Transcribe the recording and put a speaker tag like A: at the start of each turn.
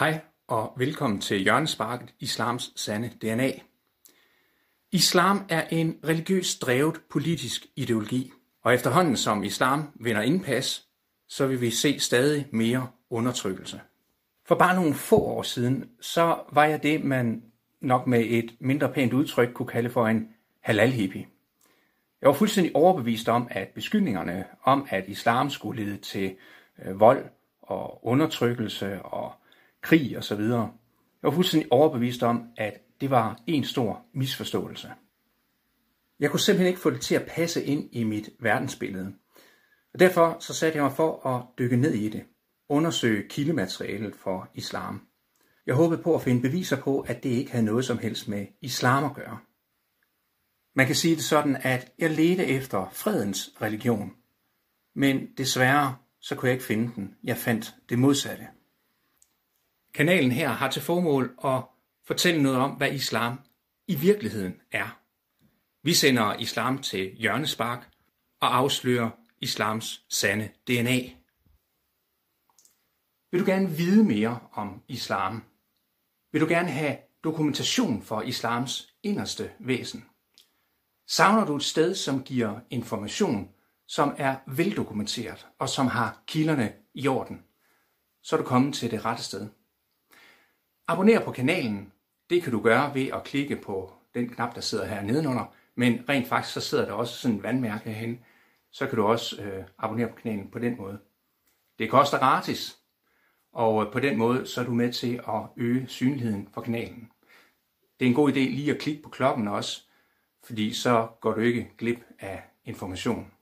A: Hej og velkommen til Hjørnesparket Islams Sande DNA. Islam er en religiøst drevet politisk ideologi, og efterhånden som islam vinder indpas, så vil vi se stadig mere undertrykkelse. For bare nogle få år siden, så var jeg det, man nok med et mindre pænt udtryk kunne kalde for en halal-hippie. Jeg var fuldstændig overbevist om, at beskyldningerne om, at islam skulle lede til øh, vold og undertrykkelse og krig osv., jeg var fuldstændig overbevist om, at det var en stor misforståelse. Jeg kunne simpelthen ikke få det til at passe ind i mit verdensbillede. Og derfor så satte jeg mig for at dykke ned i det, undersøge kildematerialet for islam. Jeg håbede på at finde beviser på, at det ikke havde noget som helst med islam at gøre. Man kan sige det sådan, at jeg ledte efter fredens religion, men desværre så kunne jeg ikke finde den. Jeg fandt det modsatte. Kanalen her har til formål at fortælle noget om, hvad islam i virkeligheden er. Vi sender islam til hjørnespark og afslører islams sande DNA. Vil du gerne vide mere om islam? Vil du gerne have dokumentation for islams inderste væsen? Savner du et sted, som giver information, som er veldokumenteret og som har kilderne i orden, så er du kommet til det rette sted. Abonner på kanalen. Det kan du gøre ved at klikke på den knap, der sidder her nedenunder. Men rent faktisk så sidder der også sådan en vandmærke herhen. Så kan du også øh, abonnere på kanalen på den måde. Det koster gratis. Og øh, på den måde så er du med til at øge synligheden for kanalen. Det er en god idé lige at klikke på klokken også, fordi så går du ikke glip af information.